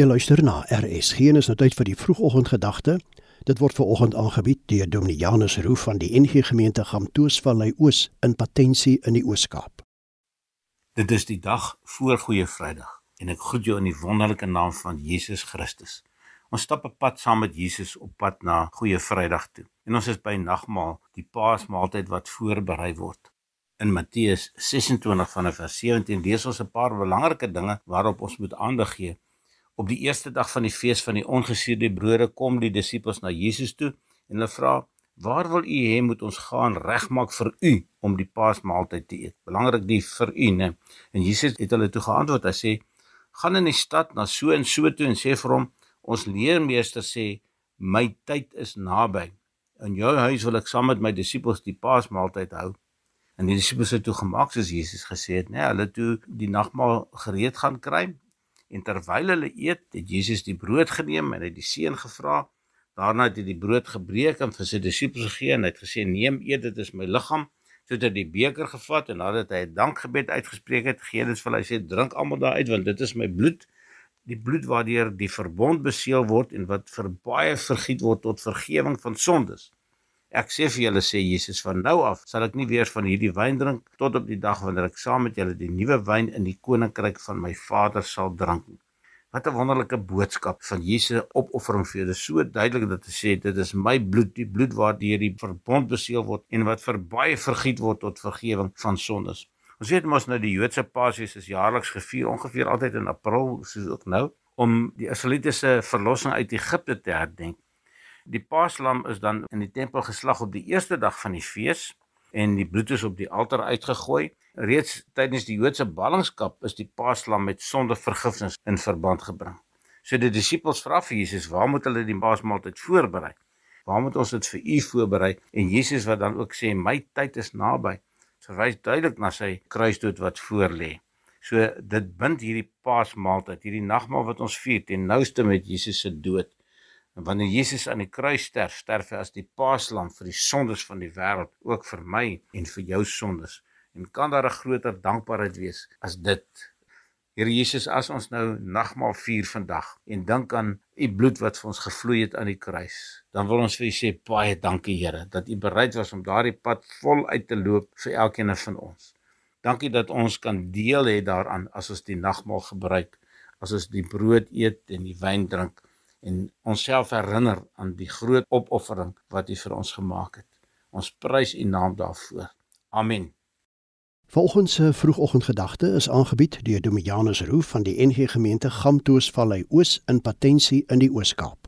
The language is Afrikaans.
Jy luister na RSG en is nou tyd vir die vroegoggendgedagte. Dit word ver oggend aangebied deur Dominee Janus Roo van die NG Gemeente Gamtoosvallei Oos in Patensie in die Oos-Kaap. Dit is die dag voor Goeie Vrydag en ek groet jou in die wonderlike naam van Jesus Christus. Ons stap 'n pad saam met Jesus op pad na Goeie Vrydag toe. En ons is by nagmaal, die Paasmaaltyd wat voorberei word. In Matteus 26 vanaf vers 17 lees ons 'n paar belangrike dinge waarop ons moet aandag gee. Op die eerste dag van die fees van die ongesuurde brode kom die disippels na Jesus toe en hulle vra: "Waar wil u hê moet ons gaan regmaak vir u om die Paasmaaltyd te eet?" Belangrik die vir u, né? En Jesus het hulle toe geantwoord. Hy sê: "Gaan in die stad na so en so toe en sê vir hom: Ons leermeester sê: My tyd is naby. In jou huis wil ek saam met my disippels die Paasmaaltyd hou." En die disippels het toe gemaak soos Jesus gesê het, né? Hulle toe die nagmaal gereed gaan kry. En terwyl hulle eet, het Jesus die brood geneem en hy het die seën gevra. Daarna het hy die brood gebreek en vir sy disippels gegee en hy het gesê: "Neem, eet, dit is my liggaam." So het hy die beker gevat en nadat hy 'n dankgebed uitgespreek het, gee dit vir hulle sê: "Drink almal daaruit want dit is my bloed, die bloed waardeur die verbond beseël word en wat vir baie vergiet word tot vergifnis van sondes." Ek sê vir julle sê Jesus van nou af sal ek nie weer van hierdie wyn drink tot op die dag wanneer ek saam met julle die nuwe wyn in die koninkryk van my Vader sal drink. Wat 'n wonderlike boodskap van Jesus opoffering vir julle. So duidelik dat hy sê dit is my bloed, die bloed waardeur die verbond beseël word en wat vir baie vergiet word tot vergifnis van sondes. Ons weet mos nou die Joodse Paasfees is jaarliks gevier ongeveer altyd in April soos ook nou om die Israelitiese verlossing uit Egipte te herdenk. Die paaslam is dan in die tempel geslag op die eerste dag van die fees en die bloed is op die altaar uitgegooi. Reeds tydens die Joodse ballingskap is die paaslam met sondevergifnis in verband gebring. So die disippels vra vir Jesus, "Waar moet hulle die paasmaaltyd voorberei? Waar moet ons dit vir U voorberei?" En Jesus wat dan ook sê, "My tyd is naby." Verwys duidelik na sy kruisdood wat voorlê. So dit bind hierdie paasmaaltyd, hierdie nagmaal wat ons vier ten nouste met Jesus se dood Wanneer Jesus aan die kruis sterf, sterf hy as die paaslam vir die sondes van die wêreld, ook vir my en vir jou sondes. En kan daar 'n groter dankbaarheid wees as dit? Here Jesus, as ons nou nagmaal vier vandag en dink aan u bloed wat vir ons gevloei het aan die kruis, dan wil ons vir u sê baie dankie Here dat u bereid was om daardie pad vol uit te loop vir elkeen van ons. Dankie dat ons kan deel hê daaraan as ons die nagmaal gebruik, as ons die brood eet en die wyn drink en onsself herinner aan die groot opoffering wat U vir ons gemaak het. Ons prys U naam daarvoor. Amen. Volgens se vroegoggendgedagte is aangebied deur Dominee Janus Roo van die NG Gemeente Gamtoosvallei Oos in Patensie in die Oos-Kaap.